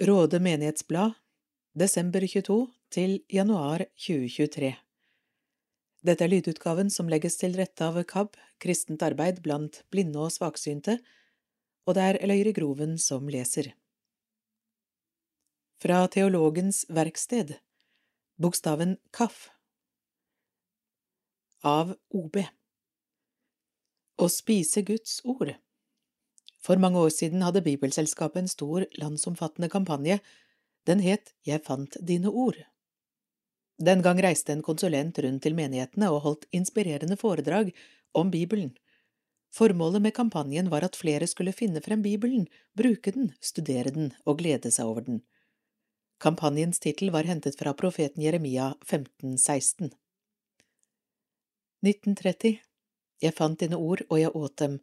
Råde menighetsblad, desember 22 til januar 2023 Dette er lydutgaven som legges til rette av KAB, kristent arbeid blant blinde og svaksynte, og det er Løyre Groven som leser. Fra Teologens verksted, bokstaven KAF. Av OB Å spise Guds ord For mange år siden hadde Bibelselskapet en stor landsomfattende kampanje. Den het Jeg fant dine ord. Den gang reiste en konsulent rundt til menighetene og holdt inspirerende foredrag om Bibelen. Formålet med kampanjen var at flere skulle finne frem Bibelen, bruke den, studere den og glede seg over den. Kampanjens tittel var hentet fra profeten Jeremia 1516. 1930 Jeg fant dine ord, og jeg åt dem,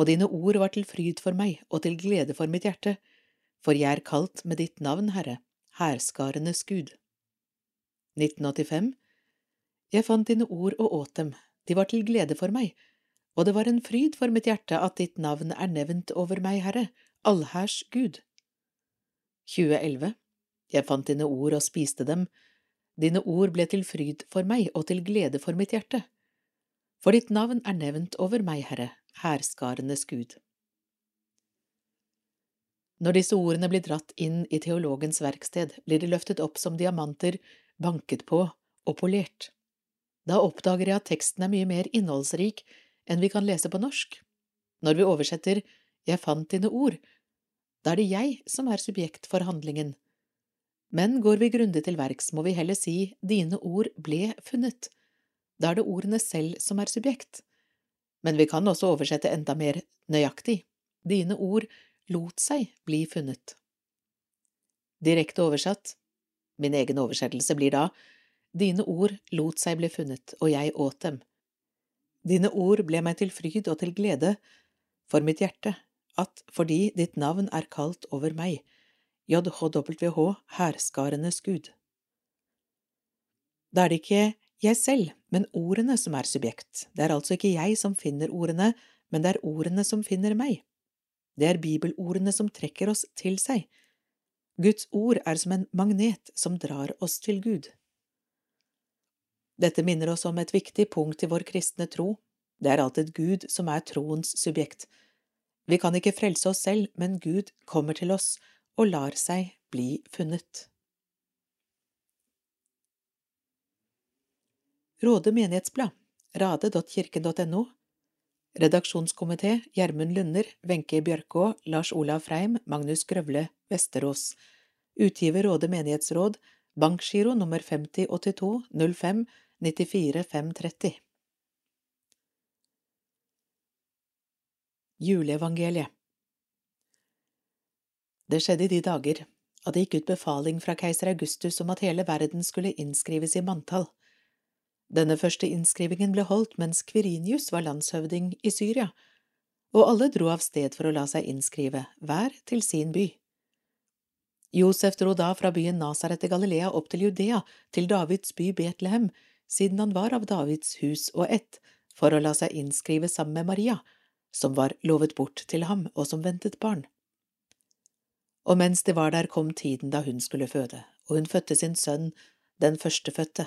og dine ord var til fryd for meg og til glede for mitt hjerte, for jeg er kalt med ditt navn, Herre, hærskarenes Gud. 1985 Jeg fant dine ord og åt dem, de var til glede for meg, og det var en fryd for mitt hjerte at ditt navn er nevnt over meg, Herre, allhærs Gud. 2011 Jeg fant dine ord og spiste dem, dine ord ble til fryd for meg og til glede for mitt hjerte. For ditt navn er nevnt over meg, Herre, hærskarenes Gud. Når disse ordene blir dratt inn i teologens verksted, blir de løftet opp som diamanter, banket på og polert. Da oppdager jeg at teksten er mye mer innholdsrik enn vi kan lese på norsk. Når vi oversetter Jeg fant dine ord, da er det jeg som er subjekt for handlingen. Men går vi grundig til verks, må vi heller si Dine ord ble funnet. Da er det ordene selv som er subjekt. Men vi kan også oversette enda mer nøyaktig. Dine ord lot seg bli funnet. Direkte oversatt, min egen oversettelse blir da, dine ord lot seg bli funnet, og jeg åt dem. Dine ord ble meg til fryd og til glede for mitt hjerte, at fordi ditt navn er kalt over meg, JHWH, hærskarenes Gud. Da er det ikke jeg selv, men ordene som er subjekt. Det er altså ikke jeg som finner ordene, men det er ordene som finner meg. Det er bibelordene som trekker oss til seg. Guds ord er som en magnet som drar oss til Gud. Dette minner oss om et viktig punkt i vår kristne tro. Det er alltid Gud som er troens subjekt. Vi kan ikke frelse oss selv, men Gud kommer til oss og lar seg bli funnet. Råde menighetsblad, rade.kirken.no Redaksjonskomité Gjermund Lunder, Wenche Bjørkå, Lars Olav Freim, Magnus Grøvle, Vesterås. Utgiver Råde menighetsråd, bankgiro nummer 5082 05 94 530 Juleevangeliet. Det skjedde i de dager at det gikk ut befaling fra keiser Augustus om at hele verden skulle innskrives i manntall. Denne første innskrivingen ble holdt mens Kvirinius var landshøvding i Syria, og alle dro av sted for å la seg innskrive, hver til sin by. Josef dro da fra byen Nasaret i Galilea opp til Judea, til Davids by Betlehem, siden han var av Davids hus og ett, for å la seg innskrive sammen med Maria, som var lovet bort til ham og som ventet barn. Og mens de var der, kom tiden da hun skulle føde, og hun fødte sin sønn, den førstefødte.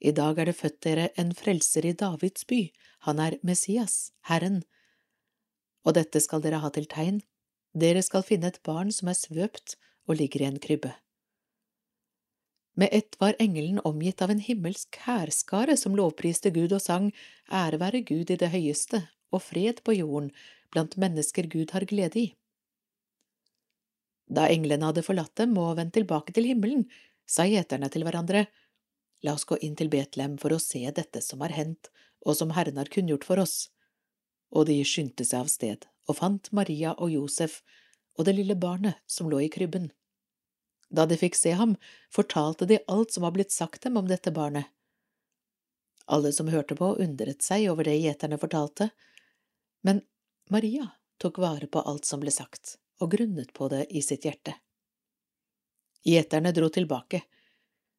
I dag er det født dere en frelser i Davids by, han er Messias, Herren. Og dette skal dere ha til tegn, dere skal finne et barn som er svøpt og ligger i en krybbe. Med ett var engelen omgitt av en himmelsk hærskare som lovpriste Gud og sang Ære være Gud i det høyeste og fred på jorden blant mennesker Gud har glede i. Da englene hadde forlatt dem og vendt tilbake til himmelen, sa gjeterne til hverandre, La oss gå inn til Betlehem for å se dette som har hendt, og som Herren har kunngjort for oss. Og de skyndte seg av sted og fant Maria og Josef og det lille barnet som lå i krybben. Da de fikk se ham, fortalte de alt som var blitt sagt dem om dette barnet. Alle som hørte på, undret seg over det gjeterne fortalte, men Maria tok vare på alt som ble sagt, og grunnet på det i sitt hjerte. Gjeterne dro tilbake.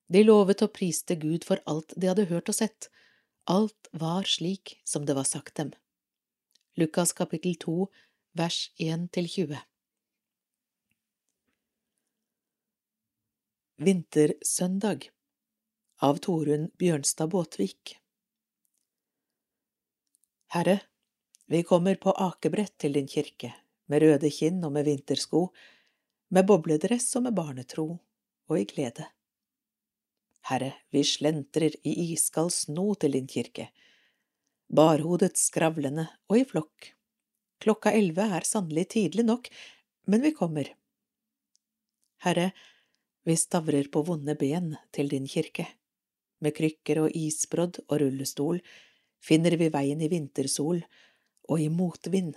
De lovet og priste Gud for alt de hadde hørt og sett. Alt var slik som det var sagt dem. Lukas kapittel 2 vers 1–20 Vintersøndag av Torunn Bjørnstad Båtvik Herre, vi kommer på akebrett til din kirke, med røde kinn og med vintersko, med bobledress og med barnetro og i glede. Herre, vi slentrer i iskald sno til din kirke, barhodet skravlende og i flokk. Klokka elleve er sannelig tidlig nok, men vi kommer. Herre, vi stavrer på vonde ben til din kirke. Med krykker og isbrodd og rullestol finner vi veien i vintersol og i motvind.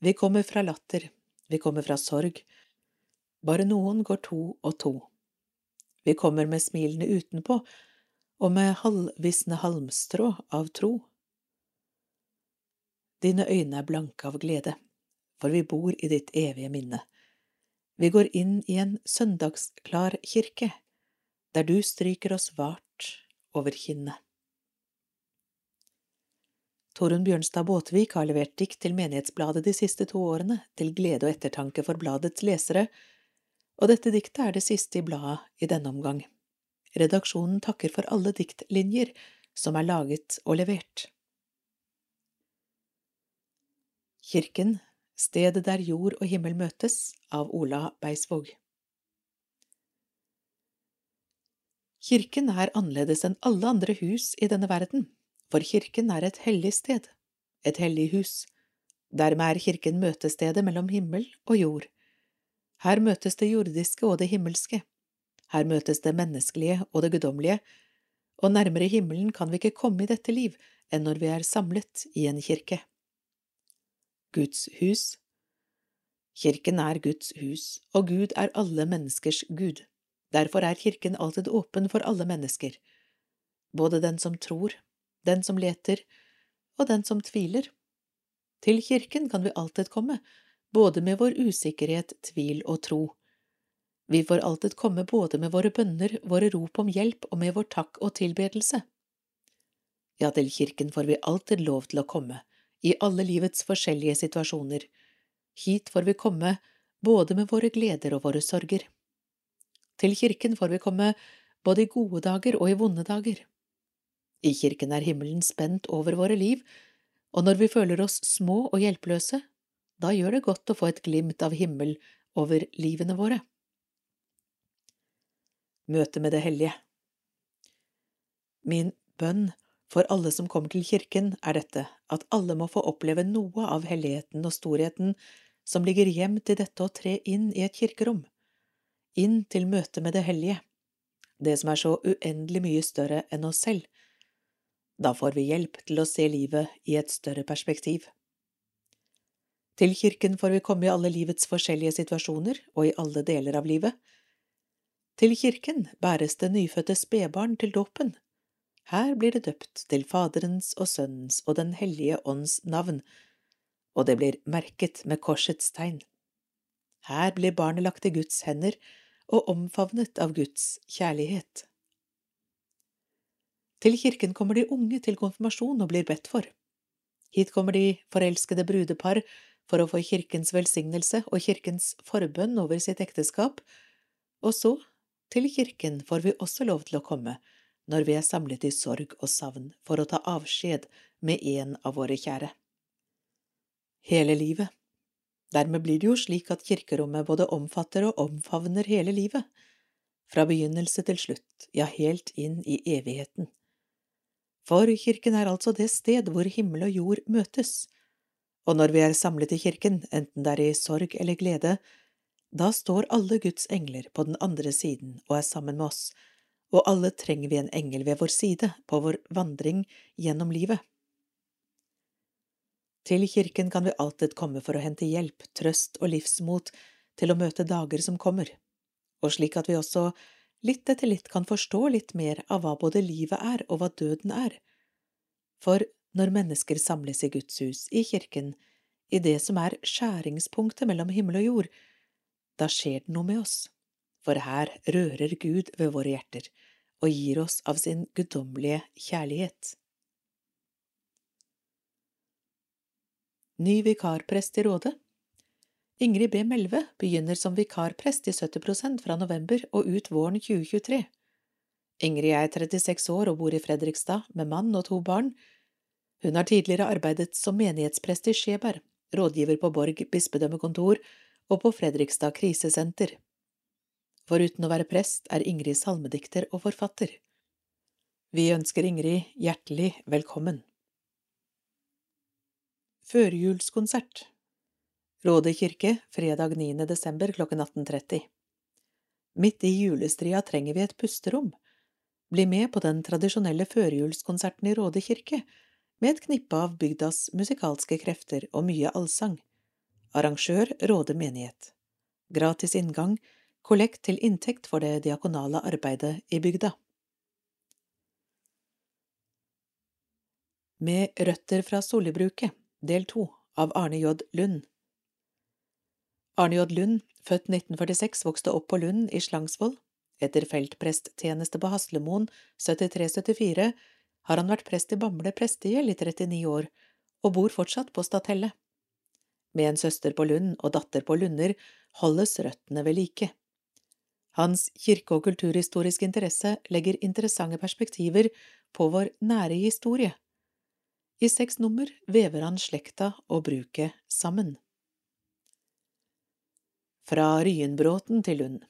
Vi kommer fra latter, vi kommer fra sorg, bare noen går to og to. Vi kommer med smilene utenpå og med halvvisne halmstrå av tro. Dine øyne er blanke av glede, for vi bor i ditt evige minne. Vi går inn i en søndagsklar kirke, der du stryker oss vart over kinnet. Torunn Bjørnstad Båtvik har levert dikt til Menighetsbladet de siste to årene, til glede og ettertanke for bladets lesere, og dette diktet er det siste i bladet i denne omgang. Redaksjonen takker for alle diktlinjer som er laget og levert. Kirken, stedet der jord og himmel møtes, av Ola Beisvåg Kirken er annerledes enn alle andre hus i denne verden for kirken er et hellig sted, et hellig hus. Dermed er kirken møtestedet mellom himmel og jord. Her møtes det jordiske og det himmelske. Her møtes det menneskelige og det guddommelige, og nærmere himmelen kan vi ikke komme i dette liv enn når vi er samlet i en kirke. Guds hus Kirken er Guds hus, og Gud er alle menneskers Gud. Derfor er kirken alltid åpen for alle mennesker, både den som tror den som leter, og den som tviler. Til kirken kan vi alltid komme, både med vår usikkerhet, tvil og tro. Vi får alltid komme både med våre bønner, våre rop om hjelp og med vår takk og tilbedelse. Ja, til kirken får vi alltid lov til å komme, i alle livets forskjellige situasjoner. Hit får vi komme både med våre gleder og våre sorger. Til kirken får vi komme både i gode dager og i vonde dager. I kirken er himmelen spent over våre liv, og når vi føler oss små og hjelpeløse, da gjør det godt å få et glimt av himmel over livene våre. Møte med det hellige Min bønn for alle som kommer til kirken, er dette, at alle må få oppleve noe av helligheten og storheten som ligger gjemt i dette å tre inn i et kirkerom, inn til møte med det hellige, det som er så uendelig mye større enn oss selv, da får vi hjelp til å se livet i et større perspektiv. Til kirken får vi komme i alle livets forskjellige situasjoner og i alle deler av livet. Til kirken bæres det nyfødte spedbarn til dåpen. Her blir det døpt til Faderens og Sønnens og Den hellige ånds navn, og det blir merket med korsets tegn. Her blir barnet lagt i Guds hender og omfavnet av Guds kjærlighet. Til kirken kommer de unge til konfirmasjon og blir bedt for. Hit kommer de forelskede brudepar for å få kirkens velsignelse og kirkens forbønn over sitt ekteskap, og så, til kirken får vi også lov til å komme når vi er samlet i sorg og savn for å ta avskjed med en av våre kjære. Hele livet. Dermed blir det jo slik at kirkerommet både omfatter og omfavner hele livet, fra begynnelse til slutt, ja, helt inn i evigheten. For kirken er altså det sted hvor himmel og jord møtes, og når vi er samlet i kirken, enten det er i sorg eller glede, da står alle Guds engler på den andre siden og er sammen med oss, og alle trenger vi en engel ved vår side på vår vandring gjennom livet. Til kirken kan vi alltid komme for å hente hjelp, trøst og livsmot til å møte dager som kommer, og slik at vi også litt etter litt kan forstå litt mer av hva både livet er og hva døden er. For når mennesker samles i Guds hus, i kirken, i det som er skjæringspunktet mellom himmel og jord, da skjer det noe med oss, for her rører Gud ved våre hjerter og gir oss av sin guddommelige kjærlighet. Ny vikarprest i Rådet Ingrid B. Melve begynner som vikarprest i 70% fra november og ut våren 2023. Ingrid er 36 år og bor i Fredrikstad med mann og to barn. Hun har tidligere arbeidet som menighetsprest i Skjeberg, rådgiver på Borg bispedømmekontor og på Fredrikstad krisesenter. Foruten å være prest er Ingrid salmedikter og forfatter. Vi ønsker Ingrid hjertelig velkommen. Førjulskonsert Råde kirke fredag 9. desember klokken 18.30 Midt i julestria trenger vi et pusterom. Bli med på den tradisjonelle førjulskonserten i Råde kirke, med et knippe av bygdas musikalske krefter og mye allsang. Arrangør Råde menighet. Gratis inngang, kollekt til inntekt for det diakonale arbeidet i bygda. Med røtter fra solibruket, del to, av Arne J. Lund. Arne J. Lund, født 1946, vokste opp på Lund i Slangsvold. Etter feltpresttjeneste på Haslemoen 73–74 har han vært prest i Bamble prestegjeld i 39 år, og bor fortsatt på Statelle. Med en søster på Lund og datter på Lunder holdes røttene ved like. Hans kirke- og kulturhistoriske interesse legger interessante perspektiver på vår nære historie. I seks nummer vever han slekta og bruket sammen. Fra Ryenbråten til Lund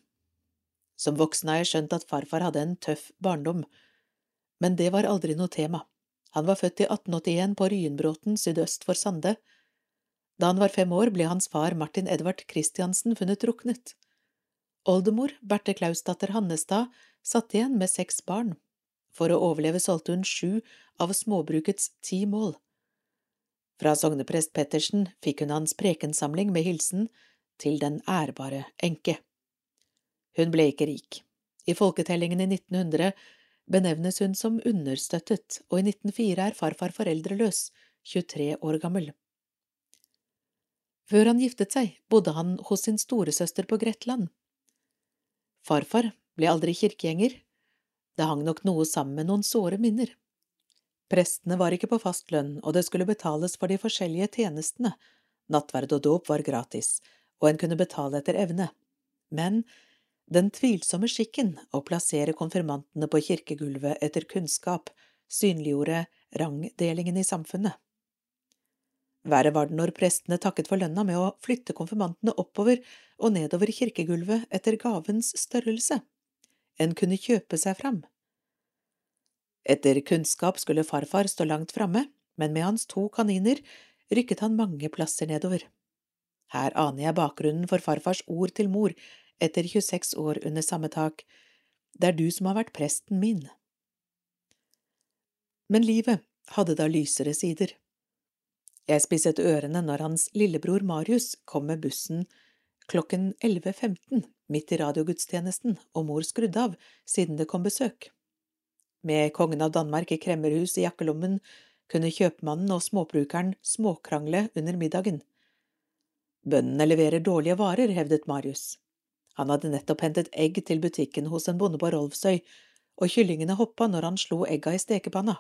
Som voksen har jeg skjønt at farfar hadde en tøff barndom, men det var aldri noe tema. Han var født i 1881 på Ryenbråten sydøst for Sande. Da han var fem år, ble hans far Martin Edvard Christiansen funnet druknet. Oldemor, Berthe Klausdatter Hannestad, satt igjen med seks barn. For å overleve solgte hun sju av småbrukets ti mål. Fra sogneprest Pettersen fikk hun hans prekensamling med hilsen til den ærbare enke. Hun ble ikke rik. I folketellingen i 1900 benevnes hun som understøttet, og i 1904 er farfar foreldreløs, 23 år gammel. Før han giftet seg, bodde han hos sin storesøster på Gretland. Farfar ble aldri kirkegjenger. Det hang nok noe sammen med noen såre minner. Prestene var ikke på fast lønn, og det skulle betales for de forskjellige tjenestene. Nattverd og dåp var gratis, og en kunne betale etter evne. Men den tvilsomme skikken å plassere konfirmantene på kirkegulvet etter kunnskap synliggjorde rangdelingen i samfunnet. Verre var det når prestene takket for lønna med å flytte konfirmantene oppover og nedover kirkegulvet etter gavens størrelse. En kunne kjøpe seg fram. Etter kunnskap skulle farfar stå langt framme, men med hans to kaniner rykket han mange plasser nedover. Her aner jeg bakgrunnen for farfars ord til mor etter 26 år under samme tak. Det er du som har vært presten min. Men livet hadde da lysere sider. Jeg spisset ørene når hans lillebror Marius kom med bussen klokken 11.15 midt i radiogudstjenesten, og mor skrudde av siden det kom besøk. Med kongen av Danmark i kremmerhus i jakkelommen kunne kjøpmannen og småbrukeren småkrangle under middagen. Bøndene leverer dårlige varer, hevdet Marius. Han hadde nettopp hentet egg til butikken hos en bonde på Rolvsøy, og kyllingene hoppa når han slo egga i stekepanna.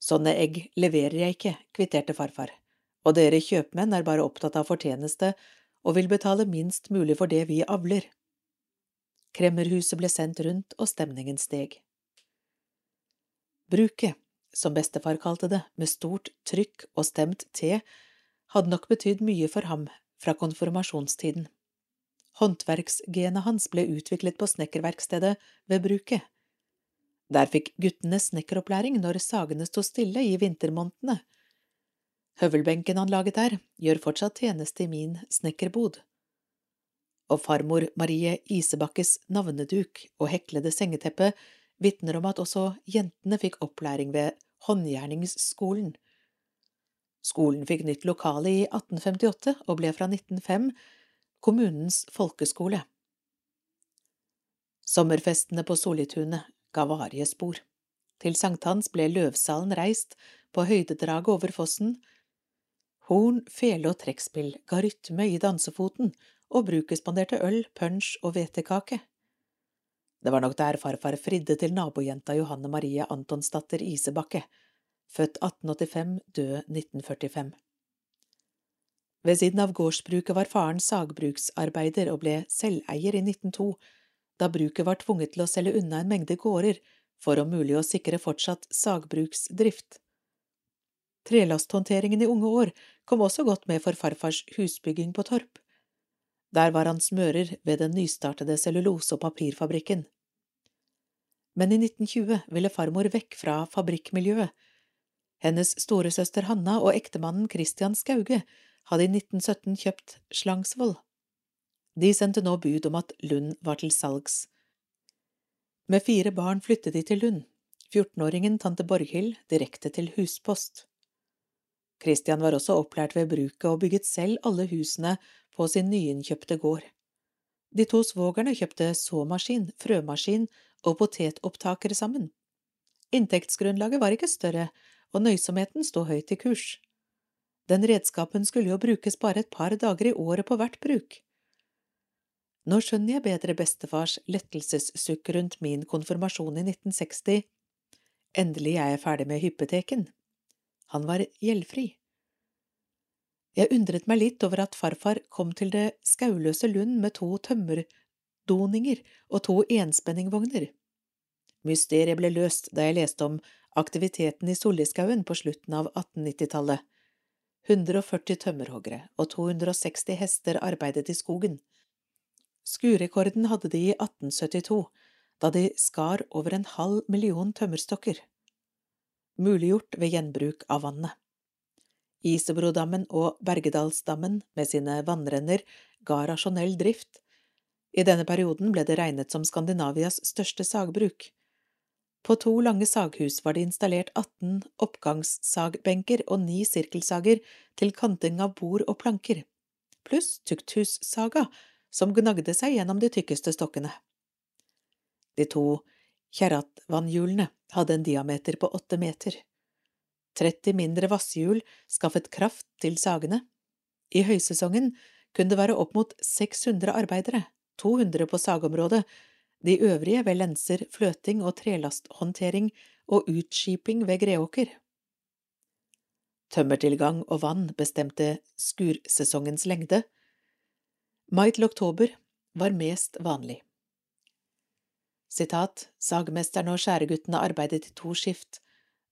Sånne egg leverer jeg ikke, kvitterte farfar, og dere kjøpmenn er bare opptatt av fortjeneste og vil betale minst mulig for det vi avler. Kremmerhuset ble sendt rundt, og stemningen steg. Bruket, som bestefar kalte det, med stort trykk og stemt T, hadde nok betydd mye for ham fra konfirmasjonstiden. Håndverksgenet hans ble utviklet på snekkerverkstedet ved bruket, der fikk guttene snekkeropplæring når sagene sto stille i vintermånedene. Høvelbenken han laget der, gjør fortsatt tjeneste i min snekkerbod. Og farmor Marie Isebakkes navneduk og heklede sengeteppe vitner om at også jentene fikk opplæring ved håndgjerningsskolen. Skolen fikk nytt lokale i 1858 og ble fra 1905 kommunens folkeskole. Sommerfestene på Solitunet ga varige spor. Til sankthans ble løvsalen reist på høydedraget over fossen. Horn, fele og trekkspill ga rytme i dansefoten, og bruket spanderte øl, punch og hvetekake. Det var nok der farfar fridde til nabojenta Johanne Marie Antonsdatter Isebakke, født 1885, død 1945. Ved siden av gårdsbruket var faren sagbruksarbeider og ble selveier i 1902, da bruket var tvunget til å selge unna en mengde gårder for om mulig å sikre fortsatt sagbruksdrift. Trelasthåndteringen i unge år kom også godt med for farfars husbygging på Torp. Der var han smører ved den nystartede cellulose- og papirfabrikken. Men i 1920 ville farmor vekk fra fabrikkmiljøet. Hennes storesøster Hanna og ektemannen Christian Skauge hadde i 1917 kjøpt Slangsvold. De sendte nå bud om at Lund var til salgs. Med fire barn flyttet de til Lund, 14-åringen tante Borghild direkte til huspost. Christian var også opplært ved bruket og bygget selv alle husene på sin nyinnkjøpte gård. De to svogerne kjøpte såmaskin, frømaskin og potetopptakere sammen. Inntektsgrunnlaget var ikke større, og nøysomheten sto høyt i kurs. Den redskapen skulle jo brukes bare et par dager i året på hvert bruk. Nå skjønner jeg bedre bestefars lettelsessukk rundt min konfirmasjon i 1960. Endelig er jeg ferdig med hypoteken. Han var gjeldfri. Jeg undret meg litt over at farfar kom til det skauløse Lund med to tømmerdoninger og to enspenningvogner. Mysteriet ble løst da jeg leste om aktiviteten i Solliskauen på slutten av 1890-tallet. 140 tømmerhoggere og 260 hester arbeidet i skogen. Skurekorden hadde de i 1872, da de skar over en halv million tømmerstokker. Muliggjort ved gjenbruk av vannet. Isebrodammen og Bergedalsdammen med sine vannrenner ga rasjonell drift. I denne perioden ble det regnet som Skandinavias største sagbruk. På to lange saghus var det installert 18 oppgangssagbenker og ni sirkelsager til kanting av bord og planker, pluss tukthussaga, som gnagde seg gjennom de tykkeste stokkene. De to kjerratvannhjulene hadde en diameter på åtte meter. 30 mindre vasshjul skaffet kraft til sagene. I høysesongen kunne det være opp mot 600 arbeidere, 200 på sagområdet, de øvrige ved lenser, fløting og trelasthåndtering og utskiping ved Greåker. Tømmertilgang og vann bestemte skursesongens lengde. Mai til oktober var mest vanlig. Sitat, sagmesterne og skjæreguttene arbeidet i to skift,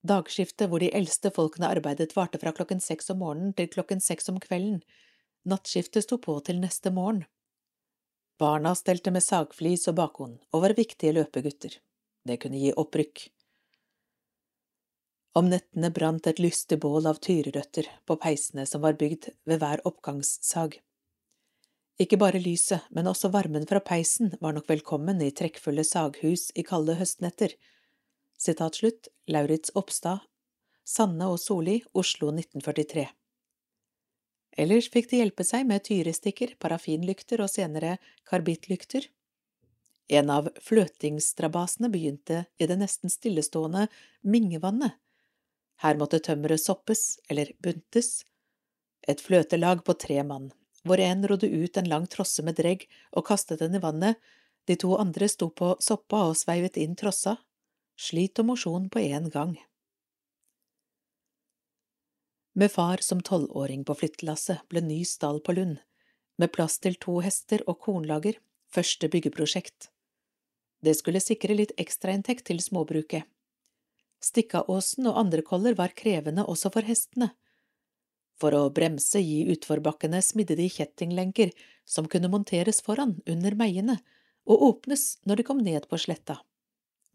Dagskiftet hvor de eldste folkene arbeidet varte fra klokken seks om morgenen til klokken seks om kvelden. Nattskiftet sto på til neste morgen. Barna stelte med sagflis og bakhånd og var viktige løpegutter. Det kunne gi opprykk. Om nettene brant et lystig bål av tyrerøtter på peisene som var bygd ved hver oppgangssag. Ikke bare lyset, men også varmen fra peisen var nok velkommen i trekkfulle saghus i kalde høstnetter, Sitat slutt, Lauritz Oppstad, Sanne og Soli, Oslo 1943. Ellers fikk de hjelpe seg med tyrestikker, parafinlykter og senere karbittlykter. En av fløtingstrabasene begynte i det nesten stillestående Mingevannet. Her måtte tømmeret soppes, eller buntes. Et fløtelag på tre mann, hvor en rodde ut en lang trosse med dregg og kastet den i vannet, de to andre sto på soppa og sveivet inn trossa, slit og mosjon på én gang. Med far som tolvåring på flyttelasset ble ny stall på Lund, med plass til to hester og kornlager, første byggeprosjekt. Det skulle sikre litt ekstrainntekt til småbruket. Stikkaåsen og andre koller var krevende også for hestene. For å bremse i utforbakkene smidde de kjettinglenker som kunne monteres foran, under meiene, og åpnes når de kom ned på sletta.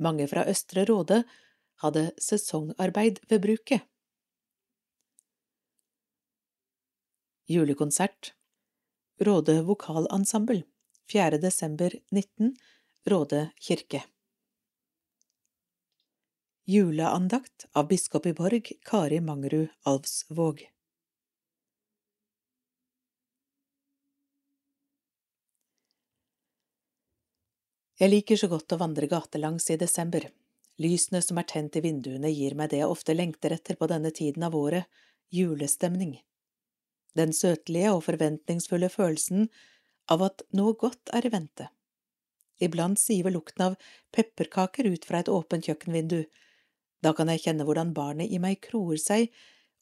Mange fra Østre Råde hadde sesongarbeid ved bruket. Julekonsert Råde vokalensemble 4. desember 19 Råde kirke Juleandakt av biskop i Borg Kari Mangerud Alvsvåg Jeg liker så godt å vandre gatelangs i desember. Lysene som er tent i vinduene gir meg det jeg ofte lengter etter på denne tiden av året, julestemning. Den søtlige og forventningsfulle følelsen av at noe godt er i vente. Iblant siver lukten av pepperkaker ut fra et åpent kjøkkenvindu. Da kan jeg kjenne hvordan barnet i meg kroer seg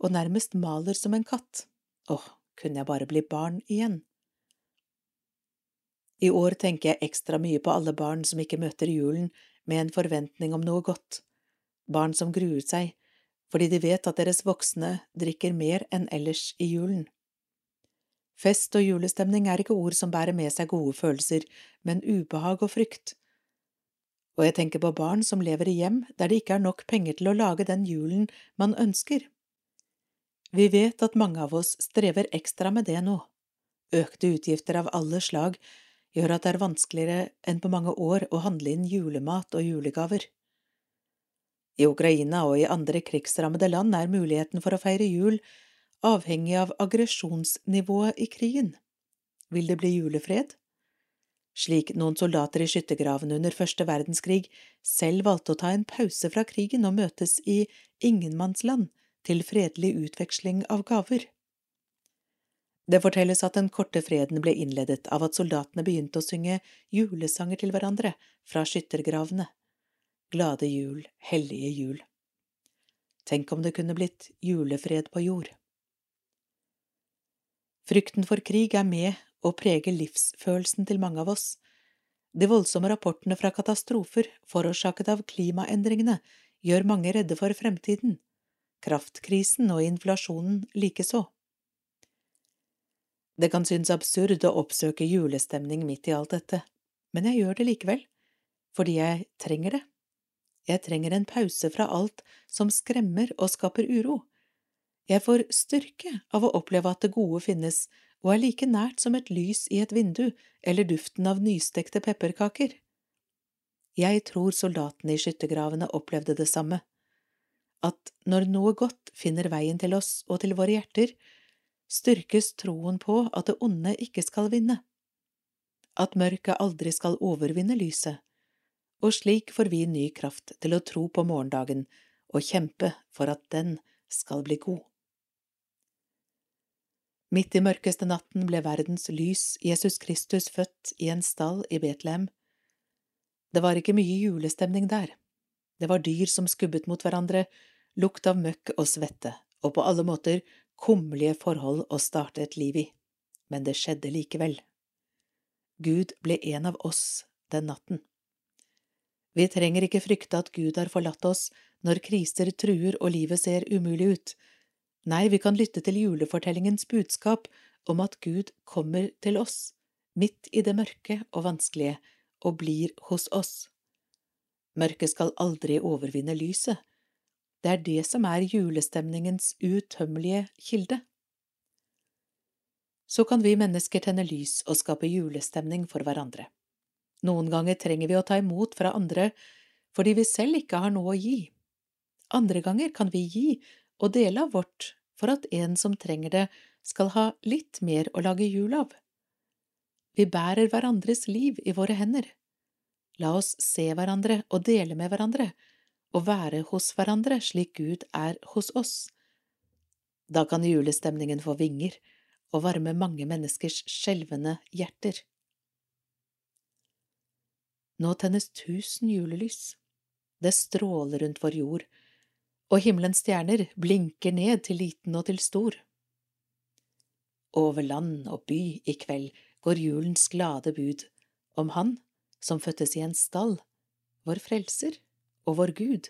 og nærmest maler som en katt. Åh, kunne jeg bare bli barn igjen. I år tenker jeg ekstra mye på alle barn som ikke møter julen med en forventning om noe godt, barn som gruer seg fordi de vet at deres voksne drikker mer enn ellers i julen. Fest og julestemning er ikke ord som bærer med seg gode følelser, men ubehag og frykt. Og jeg tenker på barn som lever i hjem der det ikke er nok penger til å lage den julen man ønsker. Vi vet at mange av oss strever ekstra med det nå. Økte utgifter av alle slag gjør at det er vanskeligere enn på mange år å handle inn julemat og julegaver. I Ukraina og i andre krigsrammede land er muligheten for å feire jul avhengig av aggresjonsnivået i krigen. Vil det bli julefred? Slik noen soldater i skyttergravene under første verdenskrig selv valgte å ta en pause fra krigen og møtes i ingenmannsland til fredelig utveksling av gaver. Det fortelles at den korte freden ble innledet av at soldatene begynte å synge julesanger til hverandre fra skyttergravene. Glade jul, hellige jul. Tenk om det kunne blitt julefred på jord. Frykten for krig er med og preger livsfølelsen til mange av oss. De voldsomme rapportene fra katastrofer forårsaket av klimaendringene gjør mange redde for fremtiden. Kraftkrisen og inflasjonen likeså. Det kan synes absurd å oppsøke julestemning midt i alt dette, men jeg gjør det likevel, fordi jeg trenger det. Jeg trenger en pause fra alt som skremmer og skaper uro. Jeg får styrke av å oppleve at det gode finnes og er like nært som et lys i et vindu eller duften av nystekte pepperkaker. Jeg tror soldatene i skyttergravene opplevde det samme, at når noe godt finner veien til oss og til våre hjerter, styrkes troen på at det onde ikke skal vinne, at mørket aldri skal overvinne lyset, og slik får vi ny kraft til å tro på morgendagen og kjempe for at den skal bli god. Midt i mørkeste natten ble verdens lys, Jesus Kristus, født i en stall i Betlehem. Det var ikke mye julestemning der. Det var dyr som skubbet mot hverandre, lukt av møkk og svette, og på alle måter kummerlige forhold å starte et liv i, men det skjedde likevel. Gud ble en av oss den natten. Vi trenger ikke frykte at Gud har forlatt oss når kriser truer og livet ser umulig ut. Nei, vi kan lytte til julefortellingens budskap om at Gud kommer til oss, midt i det mørke og vanskelige, og blir hos oss. Mørket skal aldri overvinne lyset, det er det som er julestemningens utømmelige kilde. Så kan vi mennesker tenne lys og skape julestemning for hverandre. Noen ganger trenger vi å ta imot fra andre fordi vi selv ikke har noe å gi. Andre ganger kan vi gi og dele av vårt for at en som trenger det, skal ha litt mer å lage jul av. Vi bærer hverandres liv i våre hender. La oss se hverandre og dele med hverandre, og være hos hverandre slik Gud er hos oss. Da kan julestemningen få vinger og varme mange menneskers skjelvende hjerter. Nå tennes tusen julelys. Det stråler rundt vår jord, og himmelens stjerner blinker ned til liten og til stor. Over land og by i kveld går julens glade bud om Han som fødtes i en stall, vår frelser og vår Gud.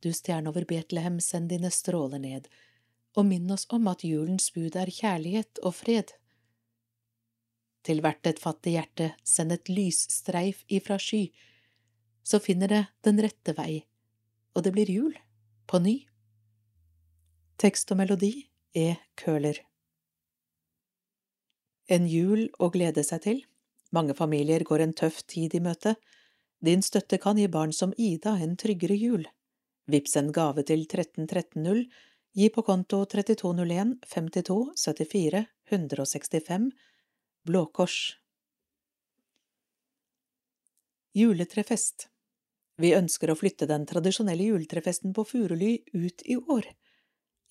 Du stjerne over Betlehem, send dine stråler ned, og minn oss om at julens bud er kjærlighet og fred. Til hvert et fattig hjerte send et lysstreif ifra sky, så finner det den rette vei, og det blir jul, på ny. Tekst og melodi er Køhler. En jul å glede seg til. Mange familier går en tøff tid i møte. Din støtte kan gi barn som Ida en tryggere jul. Vips en gave til 13130, gi på konto 3201 52 74 165, Blå Kors. Juletrefest Vi ønsker å flytte den tradisjonelle juletrefesten på Furuly ut i år.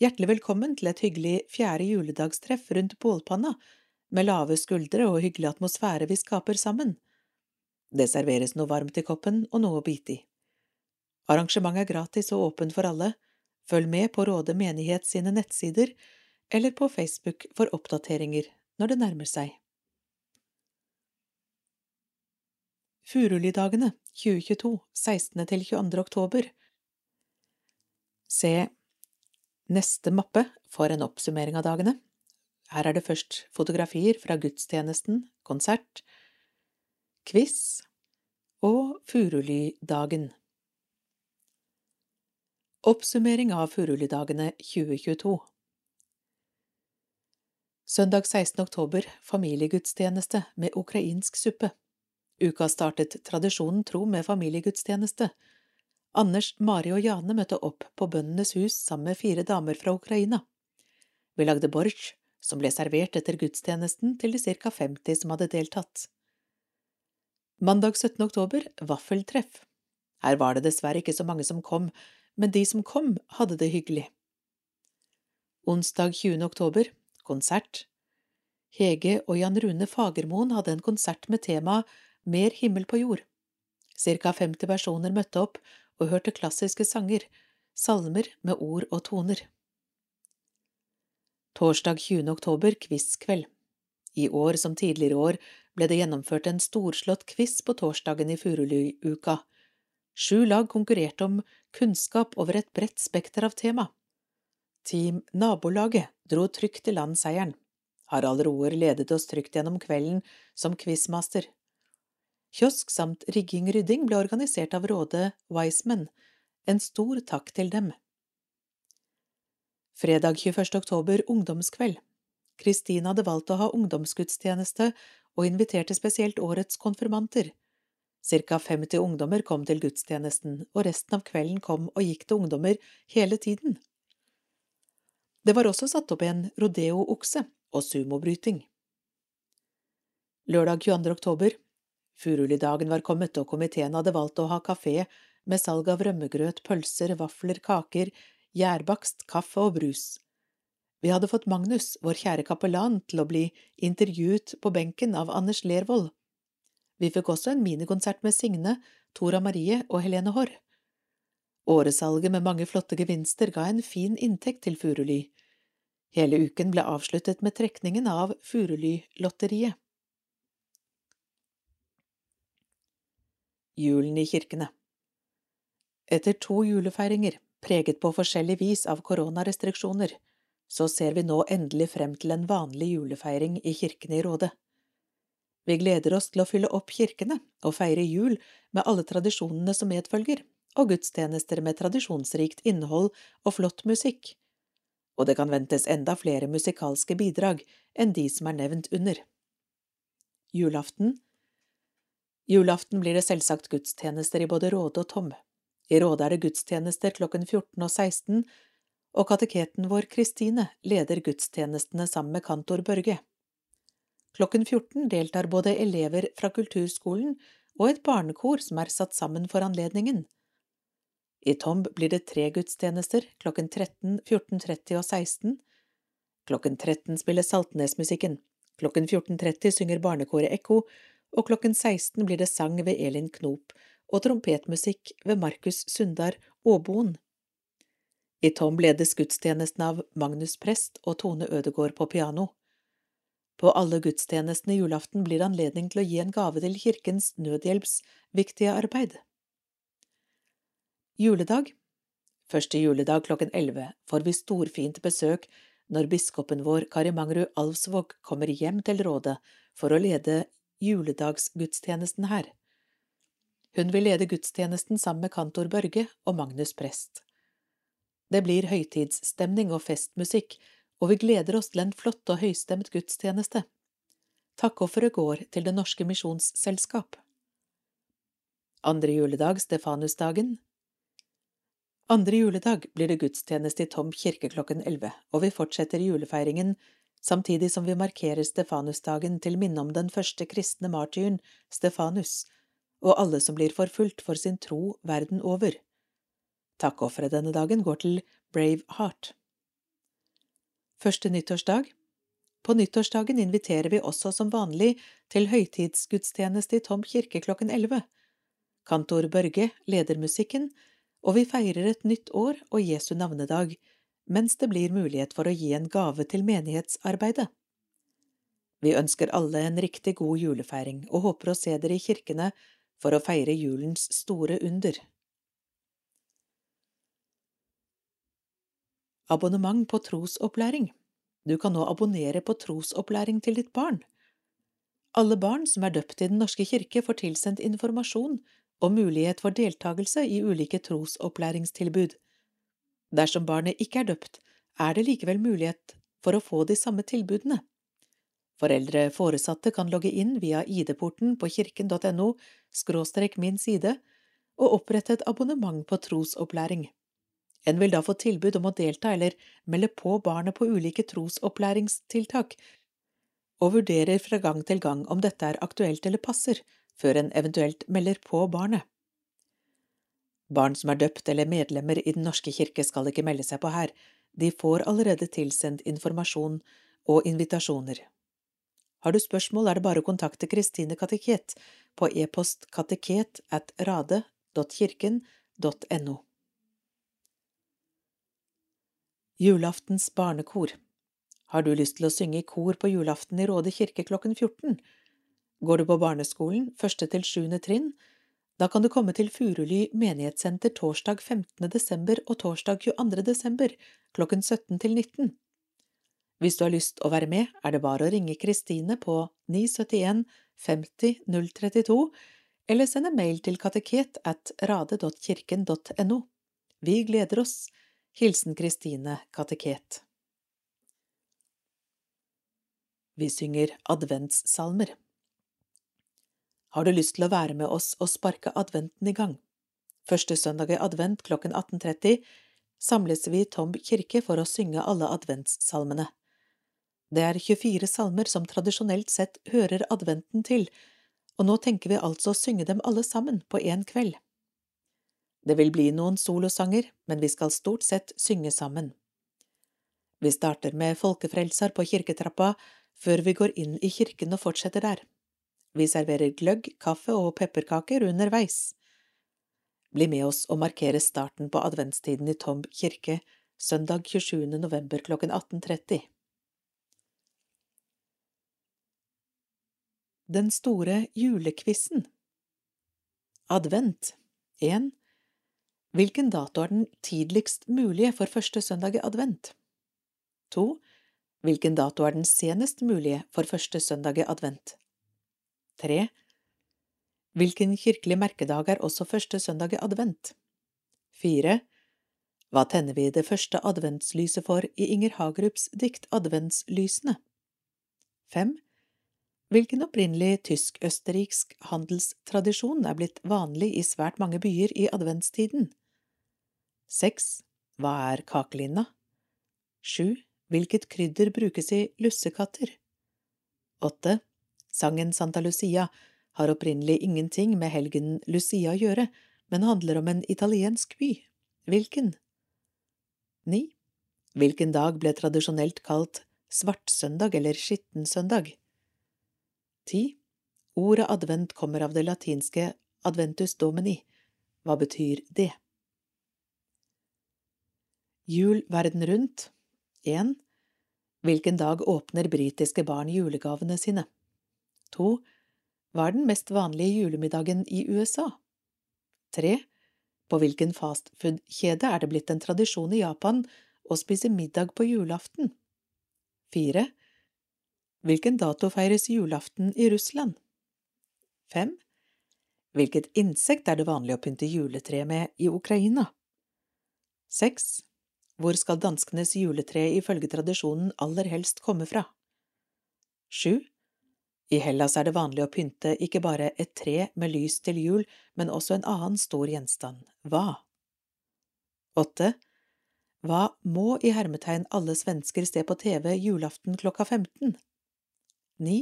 Hjertelig velkommen til et hyggelig fjerde juledagstreff rundt bålpanna, med lave skuldre og hyggelig atmosfære vi skaper sammen. Det serveres noe varmt i koppen og noe å bite i. Arrangementet er gratis og åpent for alle. Følg med på Råde menighet sine nettsider eller på Facebook for oppdateringer når det nærmer seg. Furulydagene 2022, 16. til 22. oktober Se neste mappe for en oppsummering av dagene. Her er det først fotografier fra gudstjenesten, konsert, quiz og Furulydagen. Oppsummering av Furulydagene 2022 Søndag 16. oktober familiegudstjeneste med ukrainsk suppe. Uka startet tradisjonen tro med familiegudstjeneste. Anders, Mari og Jane møtte opp på Bøndenes hus sammen med fire damer fra Ukraina. Vi lagde bortsj, som ble servert etter gudstjenesten til de ca 50 som hadde deltatt. Mandag 17. oktober vaffeltreff. Her var det dessverre ikke så mange som kom, men de som kom, hadde det hyggelig. Onsdag 20. oktober konsert. Hege og Jan Rune Fagermoen hadde en konsert med tema Mer himmel på jord. Cirka 50 personer møtte opp og hørte klassiske sanger, salmer med ord og toner. Torsdag 20. oktober quizkveld. I år som tidligere år ble det gjennomført en storslått quiz på torsdagen i Furulyuka. Sju lag konkurrerte om kunnskap over et bredt spekter av tema. Team Nabolaget dro trygt i land seieren. Harald Roer ledet oss trygt gjennom kvelden som quizmaster. Kiosk samt rigging-rydding ble organisert av Råde Wiseman. En stor takk til dem. Fredag 21. oktober ungdomskveld. Kristine hadde valgt å ha ungdomsgudstjeneste og inviterte spesielt årets konfirmanter. Cirka 50 ungdommer kom til gudstjenesten, og resten av kvelden kom og gikk til ungdommer hele tiden. Det var også satt opp en rodeo-okse og sumobryting. Lørdag 22. oktober. Furulydagen var kommet, og komiteen hadde valgt å ha kafé med salg av rømmegrøt, pølser, vafler, kaker, gjærbakst, kaffe og brus. Vi hadde fått Magnus, vår kjære kapellan, til å bli intervjuet på benken av Anders Lervold. Vi fikk også en minikonsert med Signe, Tora Marie og Helene Haarr. Åresalget med mange flotte gevinster ga en fin inntekt til Furuly. Hele uken ble avsluttet med trekningen av Furuly-lotteriet. Julen i kirkene Etter to julefeiringer preget på forskjellig vis av koronarestriksjoner, så ser vi nå endelig frem til en vanlig julefeiring i kirkene i Råde. Vi gleder oss til å fylle opp kirkene og feire jul med alle tradisjonene som medfølger, og gudstjenester med tradisjonsrikt innhold og flott musikk. Og det kan ventes enda flere musikalske bidrag enn de som er nevnt under. Julaften Julaften blir det selvsagt gudstjenester i både Råde og Tom. I Råde er det gudstjenester klokken 14 og 16, og kateketen vår Kristine leder gudstjenestene sammen med kantor Børge. Klokken 14 deltar både elever fra kulturskolen og et barnekor som er satt sammen for anledningen. I Tomb blir det tre gudstjenester klokken 13, 14.30 og 16. Klokken 13 spiller Saltnesmusikken, klokken 14.30 synger barnekoret Ekko, og klokken 16 blir det sang ved Elin Knop og trompetmusikk ved Markus Sundar Aaboen. I Tom ledes gudstjenesten av Magnus Prest og Tone Ødegård på piano. På alle gudstjenestene julaften blir det anledning til å gi en gave til Kirkens Nødhjelps viktige arbeid. Juledag Første juledag klokken elleve får vi storfint besøk når biskopen vår Kari Mangrud Alvsvåg kommer hjem til rådet for å lede juledagsgudstjenesten her. Hun vil lede gudstjenesten sammen med kantor Børge og Magnus Prest. Det blir høytidsstemning og festmusikk, og vi gleder oss til en flott og høystemt gudstjeneste. Takkofferet går til Det Norske Misjonsselskap. Andre juledag, Stefanusdagen. Andre juledag blir det gudstjeneste i Tom kirke klokken elleve, og vi fortsetter julefeiringen samtidig som vi markerer Stefanusdagen til minne om den første kristne martyren, Stefanus, og alle som blir forfulgt for sin tro verden over. Takkofferet denne dagen går til Brave Heart. Første nyttårsdag På nyttårsdagen inviterer vi også som vanlig til høytidsgudstjeneste i Tom kirke klokken elleve. Kantor Børge leder musikken, og vi feirer et nytt år og Jesu navnedag, mens det blir mulighet for å gi en gave til menighetsarbeidet. Vi ønsker alle en riktig god julefeiring og håper å se dere i kirkene for å feire julens store under. Abonnement på trosopplæring Du kan nå abonnere på trosopplæring til ditt barn. Alle barn som er døpt i Den norske kirke, får tilsendt informasjon og mulighet for deltakelse i ulike trosopplæringstilbud. Dersom barnet ikke er døpt, er det likevel mulighet for å få de samme tilbudene. Foreldre foresatte kan logge inn via ID-porten på kirken.no skråstrek min side og opprette et abonnement på trosopplæring. En vil da få tilbud om å delta eller melde på barnet på ulike trosopplæringstiltak, og vurderer fra gang til gang om dette er aktuelt eller passer, før en eventuelt melder på barnet. Barn som er døpt eller medlemmer i Den norske kirke skal ikke melde seg på her, de får allerede tilsendt informasjon og invitasjoner. Har du spørsmål, er det bare å kontakte Kristine Kateket på e-post kateket at rade.kirken.no. Julaftens barnekor Har du lyst til å synge i kor på julaften i Råde kirke klokken 14? Går du på barneskolen, første til sjuende trinn? Da kan du komme til Furuly menighetssenter torsdag 15. desember og torsdag 22. desember klokken 17 til 19. Hvis du har lyst å være med, er det bare å ringe Kristine på 971 50 032 eller sende mail til kateket at rade.kirken.no. Vi gleder oss. Hilsen Kristine Kateket. Vi synger adventssalmer. Har du lyst til å være med oss og sparke adventen i gang? Første søndag i advent klokken 18.30 samles vi i Tomb kirke for å synge alle adventssalmene. Det er 24 salmer som tradisjonelt sett hører adventen til, og nå tenker vi altså å synge dem alle sammen på én kveld. Det vil bli noen solosanger, men vi skal stort sett synge sammen. Vi starter med Folkefrelser på kirketrappa før vi går inn i kirken og fortsetter der. Vi serverer gløgg, kaffe og pepperkaker underveis. Bli med oss og markere starten på adventstiden i Tomb kirke søndag 27. november klokken 18.30. Den store julekvissen Advent 1. Hvilken dato er den tidligst mulige for første søndag i advent? 2. Hvilken dato er den senest mulige for første søndag i advent? 3. Hvilken kirkelig merkedag er også første søndag i advent? 4. Hva tenner vi det første adventslyset for i Inger Hagerups dikt Adventslysene? 5. Hvilken opprinnelig tysk-østerriksk handelstradisjon er blitt vanlig i svært mange byer i adventstiden? 6. Hva er kakelinna? 7. Hvilket krydder brukes i lussekatter? Åtte. Sangen Santa Lucia har opprinnelig ingenting med helgen Lucia å gjøre, men handler om en italiensk by. Hvilken? Ni. Hvilken dag ble tradisjonelt kalt svartsøndag eller skittensøndag? 10. Ordet advent kommer av det latinske adventus domini. Hva betyr det? Jul verden rundt 1. Hvilken dag åpner britiske barn julegavene sine? 2. Hva er den mest vanlige julemiddagen i USA? 3. På hvilken fastfood-kjede er det blitt en tradisjon i Japan å spise middag på julaften? 4. Hvilken dato feires julaften i Russland? 5. Hvilket insekt er det vanlig å pynte juletreet med i Ukraina? 6. Hvor skal danskenes juletre ifølge tradisjonen aller helst komme fra? 7. I Hellas er det vanlig å pynte ikke bare et tre med lys til jul, men også en annen stor gjenstand. Hva? 8. Hva må i hermetegn alle svensker se på TV julaften klokka 15? 9.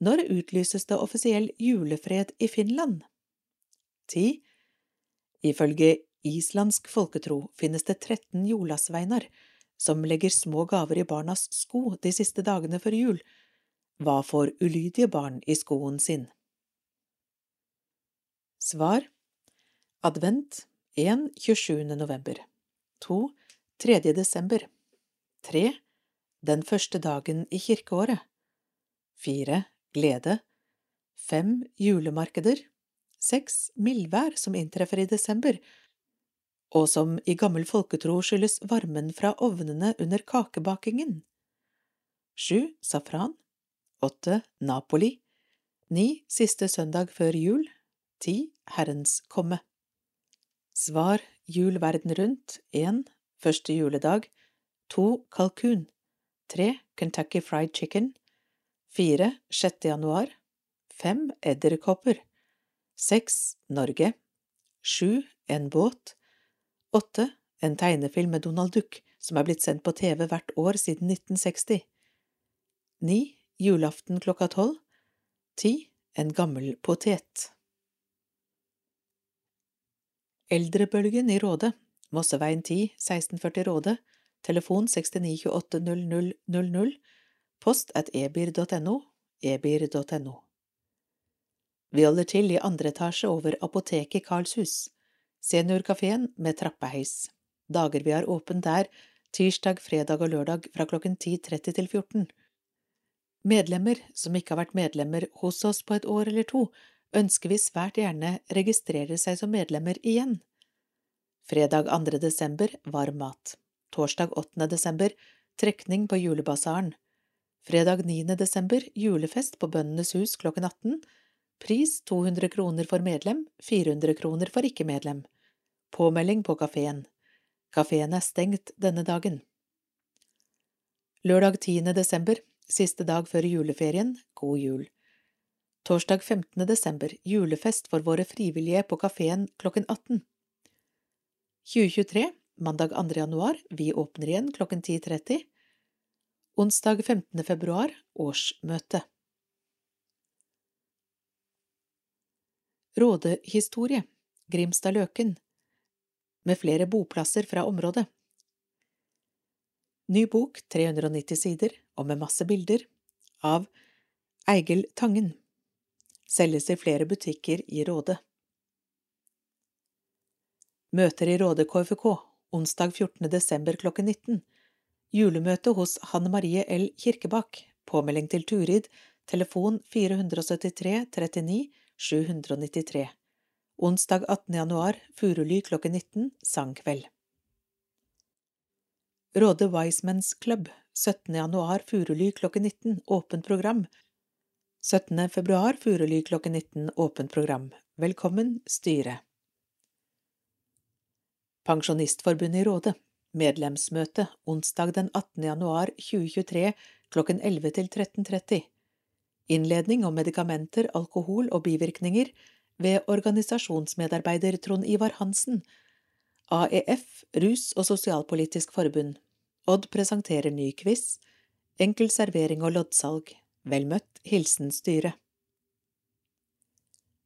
Når utlyses det offisiell julefred i Finland? 10. Ifølge islandsk folketro finnes det 13 jolasveinar som legger små gaver i barnas sko de siste dagene før jul. Hva får ulydige barn i skoen sin? Svar Advent 1. 27. november 2. 3. desember 3. Den første dagen i kirkeåret 4. Glede 5. Julemarkeder 6. Mildvær som inntreffer i desember, og som i gammel folketro skyldes varmen fra ovnene under kakebakingen 7. Safran 8. Napoli 9. Siste søndag før jul 10. Herrens komme Svar Jul verden rundt 1. Første juledag 2. Kalkun 3. Kentucky Fried Chicken 4. 6. januar 5. Edderkopper 6. Norge 7. En båt 8. En tegnefilm med Donald Duck som er blitt sendt på TV hvert år siden 1960 9. Julaften klokka tolv 10. En gammel potet Eldrebølgen i Råde, Mosseveien 10, 1640 Råde, telefon 69280000, post at ebir.no, ebir.no. Vi holder til i andre etasje over apoteket Karlshus, seniorkafeen med trappeheis. Dager vi har åpent der, tirsdag, fredag og lørdag fra klokken 10.30 til 14. Medlemmer som ikke har vært medlemmer hos oss på et år eller to, ønsker vi svært gjerne registrerer seg som medlemmer igjen. Fredag 2. desember varm mat. Torsdag 8. desember trekning på julebasaren. Fredag 9. desember julefest på Bøndenes hus klokken 18. Pris 200 kroner for medlem, 400 kroner for ikke-medlem. Påmelding på kafeen. Kafeen er stengt denne dagen. Lørdag 10. desember, siste dag før juleferien, god jul. Torsdag 15. desember, julefest for våre frivillige på kafeen klokken 18. 2023, mandag 2. januar, vi åpner igjen klokken 10.30. Onsdag 15. februar, årsmøte. Rådehistorie, Grimstad-Løken, med flere boplasser fra området. Ny bok, 390 sider, og med masse bilder, av Eigil Tangen selges i flere butikker i Råde. Møter i Råde KFK onsdag 14. desember klokken 19. Julemøte hos Hanne Marie L. Kirkebakk. Påmelding til Turid. Telefon 473 39 793. Onsdag 18. januar, Furuly klokken 19, sangkveld. Råde Wisemans Club, 17. januar, Furuly klokken 19, åpent program, 17. februar Furuly klokken 19 åpent program. Velkommen, styre. Pensjonistforbundet i Råde. Medlemsmøte onsdag den 18. januar 2023 klokken 11 til 13.30. Innledning om medikamenter, alkohol og bivirkninger ved organisasjonsmedarbeider Trond Ivar Hansen. AEF, Rus- og sosialpolitisk forbund. Odd presenterer ny quiz. Enkel servering og loddsalg. Vel møtt, hilsen styret.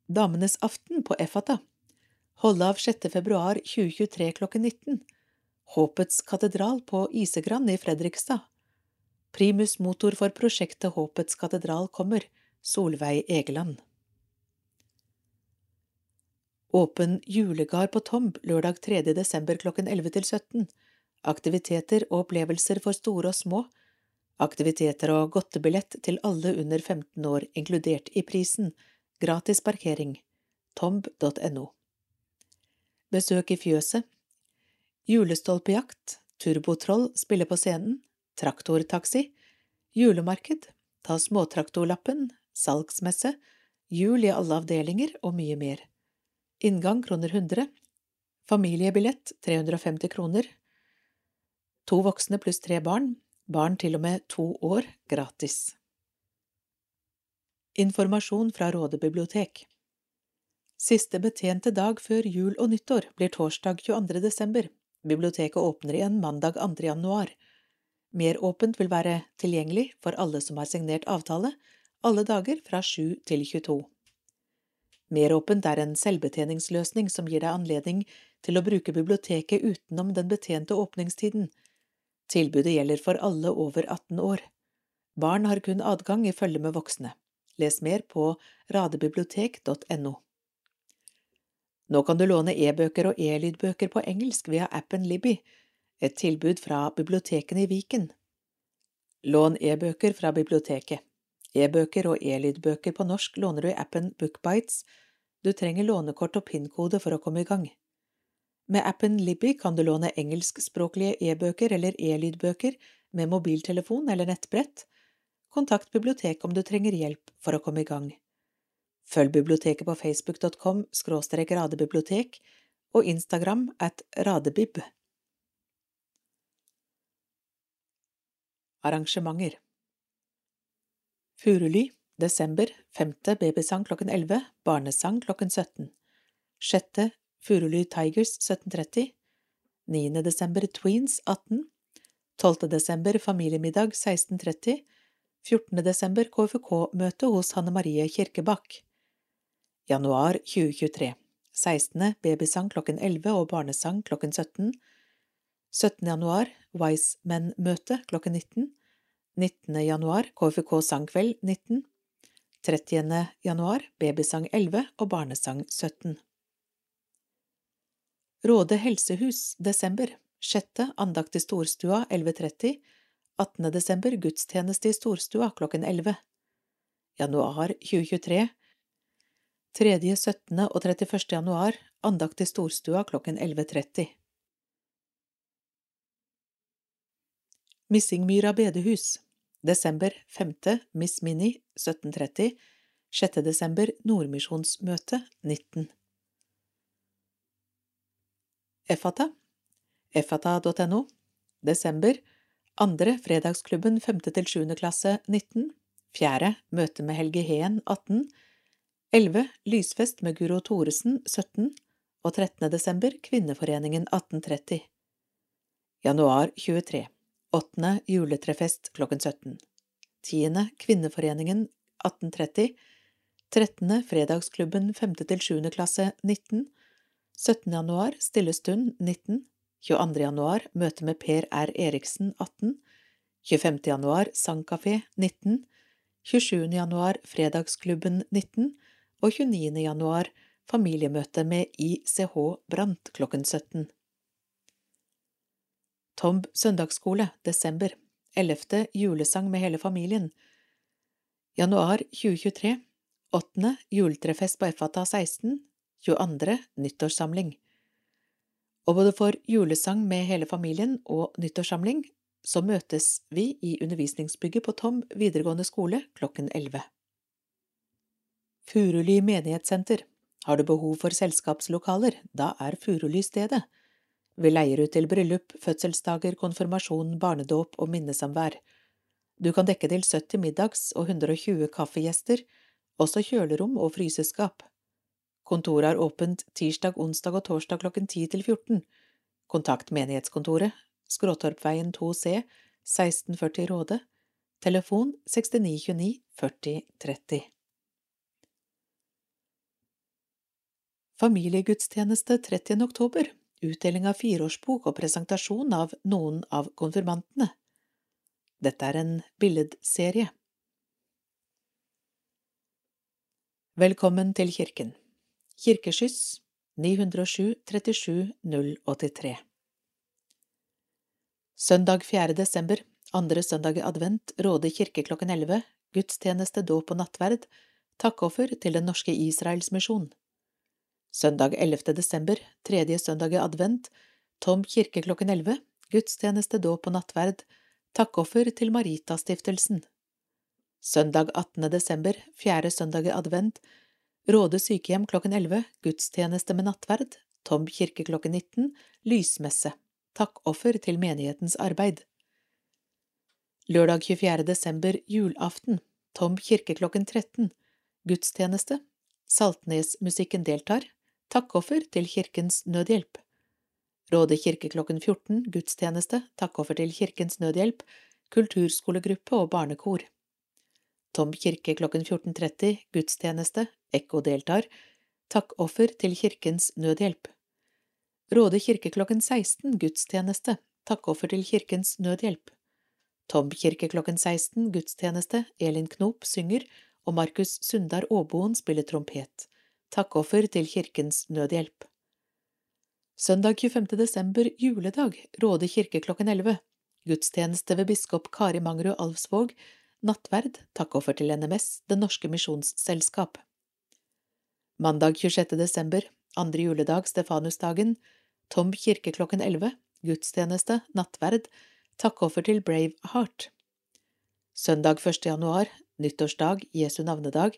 Damenes aften på Effata Holde av 6. februar 2023 klokken 19 Håpets katedral på Isegran i Fredrikstad Primus motor for prosjektet Håpets katedral kommer, Solveig Egeland. Åpen julegard på Tomb lørdag 3. desember klokken 11 til 17. Aktiviteter og opplevelser for store og små Aktiviteter og godtebillett til alle under 15 år inkludert i prisen, gratis parkering, tomb.no. Besøk i fjøset, julestolpejakt, turbotroll spiller på scenen, traktortaxi, julemarked, ta småtraktorlappen, salgsmesse, jul i alle avdelinger og mye mer. Inngang kroner 100, familiebillett 350 kroner, to voksne pluss tre barn, barn til og med to år gratis. Informasjon fra Råde bibliotek Siste betjente dag før jul og nyttår blir torsdag 22. desember. Biblioteket åpner igjen mandag 2. januar. Meråpent vil være tilgjengelig for alle som har signert avtale, alle dager fra 7 til 22. Meråpent er en selvbetjeningsløsning som gir deg anledning til å bruke biblioteket utenom den betjente åpningstiden. Tilbudet gjelder for alle over 18 år. Barn har kun adgang i følge med voksne. Les mer på radebibliotek.no. Nå kan du låne e-bøker og e-lydbøker på engelsk via appen Libby, et tilbud fra bibliotekene i Viken. Lån e-bøker fra biblioteket. E-bøker og e-lydbøker på norsk låner du i appen Bookbites. Du trenger lånekort og PIN-kode for å komme i gang. Med appen Libby kan du låne engelskspråklige e-bøker eller e-lydbøker med mobiltelefon eller nettbrett. Kontakt biblioteket om du trenger hjelp for å komme i gang. Følg biblioteket på facebook.com skråstrek radebibliotek og Instagram at radebib. Arrangementer Furuly, desember, femte babysang klokken 11, barnesang klokken 17. Sjette Furuly Tigers 17.30. 9. desember Tweens 18. 12. desember familiemiddag 16.30. 14. desember KFK-møte hos Hanne Marie Kirkebakk. Januar 2023. 16. babysang klokken 11 og barnesang klokken 17. 17. januar Wise Men-møte klokken 19. 19. januar KFK sangkveld 19. 30. januar babysang 11 og barnesang 17. Råde helsehus desember 6. andakt i Storstua 11.30 18. desember gudstjeneste i Storstua klokken 11 Januar 2023 3., 17. og 31. januar andakt i Storstua klokken 11.30 Missingmyra bedehus Desember 5. Miss Mini 1730 6. desember Nordmisjonsmøte 19 Efata efata.no Desember Andre Fredagsklubben 5. til 7. klasse 19 Fjerde Møte med Helge Heen 18 11. Lysfest med Guro Thoresen 17 og 13. desember Kvinneforeningen 1830 Januar 23 Åttende juletrefest klokken 17. Tiende Kvinneforeningen 1830. Trettende Fredagsklubben femte til sjuende klasse 19. 17. januar Stillestund 19. 22. januar Møte med Per R. Eriksen 18. 25. januar Sangkafé 19. 27. januar Fredagsklubben 19. Og 29. januar Familiemøte med ICH Brant klokken 17. Tomb søndagsskole, desember. 11. julesang med hele familien. Januar 2023. 8. juletrefest på FATA 16. 22. nyttårssamling. Og både for julesang med hele familien og nyttårssamling så møtes vi i undervisningsbygget på Tom videregående skole klokken 11. Furuly menighetssenter. Har du behov for selskapslokaler, da er Furuly stedet. Vi leier ut til bryllup, fødselsdager, konfirmasjon, barnedåp og minnesamvær. Du kan dekke til 70 middags- og 120 kaffegjester, også kjølerom og fryseskap. Kontoret har åpent tirsdag, onsdag og torsdag klokken 10 til 14. Kontakt menighetskontoret, Skråtorpveien 2C, 1640 Råde, telefon 6929 4030. Familiegudstjeneste 30. oktober utdeling av fireårsbok og presentasjon av noen av konfirmantene. Dette er en billedserie. Velkommen til kirken. Kirkeskyss 907 37 083 Søndag 4. desember, andre søndag i advent, Råde kirke klokken 11, gudstjeneste, dåp og nattverd, takkoffer til Den norske Israelsmisjon. Søndag 11. desember, tredje søndag i advent, Tom kirke klokken 11, gudstjeneste, dåp og nattverd, takkoffer til Maritastiftelsen. Søndag 18. desember, fjerde søndag i advent, Råde sykehjem klokken 11, gudstjeneste med nattverd, Tom kirke klokken 19, lysmesse, takkoffer til menighetens arbeid. Lørdag 24. desember, julaften, Tom kirke klokken 13, gudstjeneste, Saltnesmusikken deltar, Takkoffer til Kirkens Nødhjelp Råde kirke klokken 14, gudstjeneste, takkoffer til Kirkens Nødhjelp, kulturskolegruppe og barnekor. Tom kirke klokken 14.30, gudstjeneste, Ekko deltar, takkoffer til Kirkens Nødhjelp. Råde kirke klokken 16 gudstjeneste, takkoffer til Kirkens Nødhjelp. Tom kirke klokken 16 gudstjeneste, Elin Knop synger og Markus Sundar Aaboen spiller trompet, takkoffer til Kirkens Nødhjelp. Søndag 25. desember, juledag, Råde kirke klokken 11. Gudstjeneste ved biskop Kari Mangerud Alvsvåg, nattverd, takkoffer til NMS, Det Norske Misjonsselskap. Mandag 26. desember, andre juledag, Stefanusdagen, Tom kirke klokken 11, gudstjeneste, nattverd, takkoffer til Brave Heart. Søndag 1. januar, nyttårsdag, Jesu navnedag,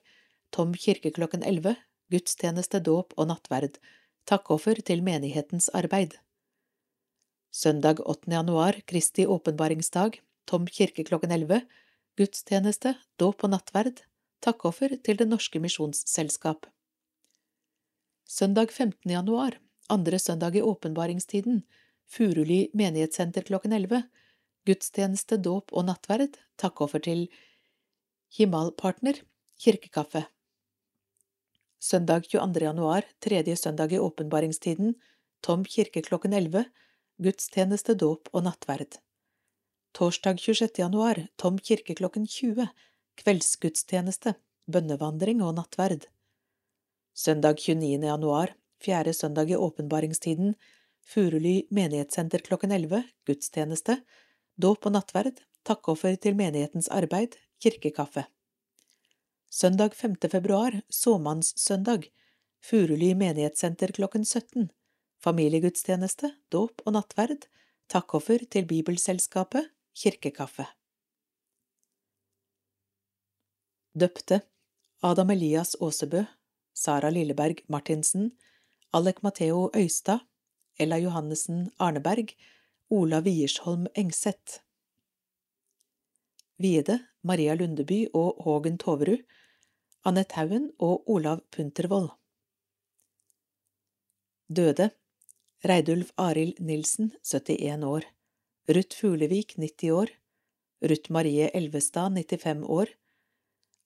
Tom kirke klokken 11, gudstjeneste, dåp og nattverd, takkoffer til menighetens arbeid. Søndag 8. januar, Kristi åpenbaringsdag, Tom kirke klokken 11, gudstjeneste, dåp og nattverd, takkoffer til Det Norske Misjonsselskap. Søndag 15. januar, andre søndag i åpenbaringstiden, Furuli menighetssenter klokken 11, gudstjeneste, dåp og nattverd, takkoffer til Himalpartner, kirkekaffe. Søndag 22. januar, tredje søndag i åpenbaringstiden, Tom kirke klokken 11, gudstjeneste, dåp og nattverd. Torsdag 26. januar, Tom kirke klokken 20, kveldsgudstjeneste, bønnevandring og nattverd. Søndag 29. januar, fjerde søndag i åpenbaringstiden, Furuly menighetssenter klokken 11, gudstjeneste, dåp og nattverd, takkoffer til menighetens arbeid, kirkekaffe. Søndag 5. februar, såmannssøndag, Furuly menighetssenter klokken 17, familiegudstjeneste, dåp og nattverd, takkoffer til Bibelselskapet, kirkekaffe. Døpte Adam Elias Aasebø, Sara Lilleberg Martinsen, Alek Matheo Øystad, Ella Johannessen Arneberg, Ola Wiersholm Engseth. Viede Maria Lundeby og Hågen Toverud, Annette Haugen og Olav Puntervold. Døde Reidulf Arild Nilsen, 71 år, Ruth Fuglevik, 90 år, Ruth Marie Elvestad, 95 år,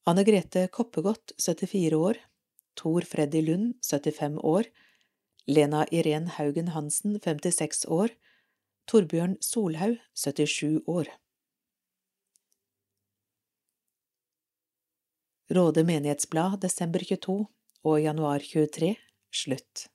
Anne Grete Koppegodt, 74 år, Tor Freddy Lund, 75 år, Lena Irén Haugen Hansen, 56 år, Torbjørn Solhaug, 77 år. Råde menighetsblad desember 22 og januar 23 slutt.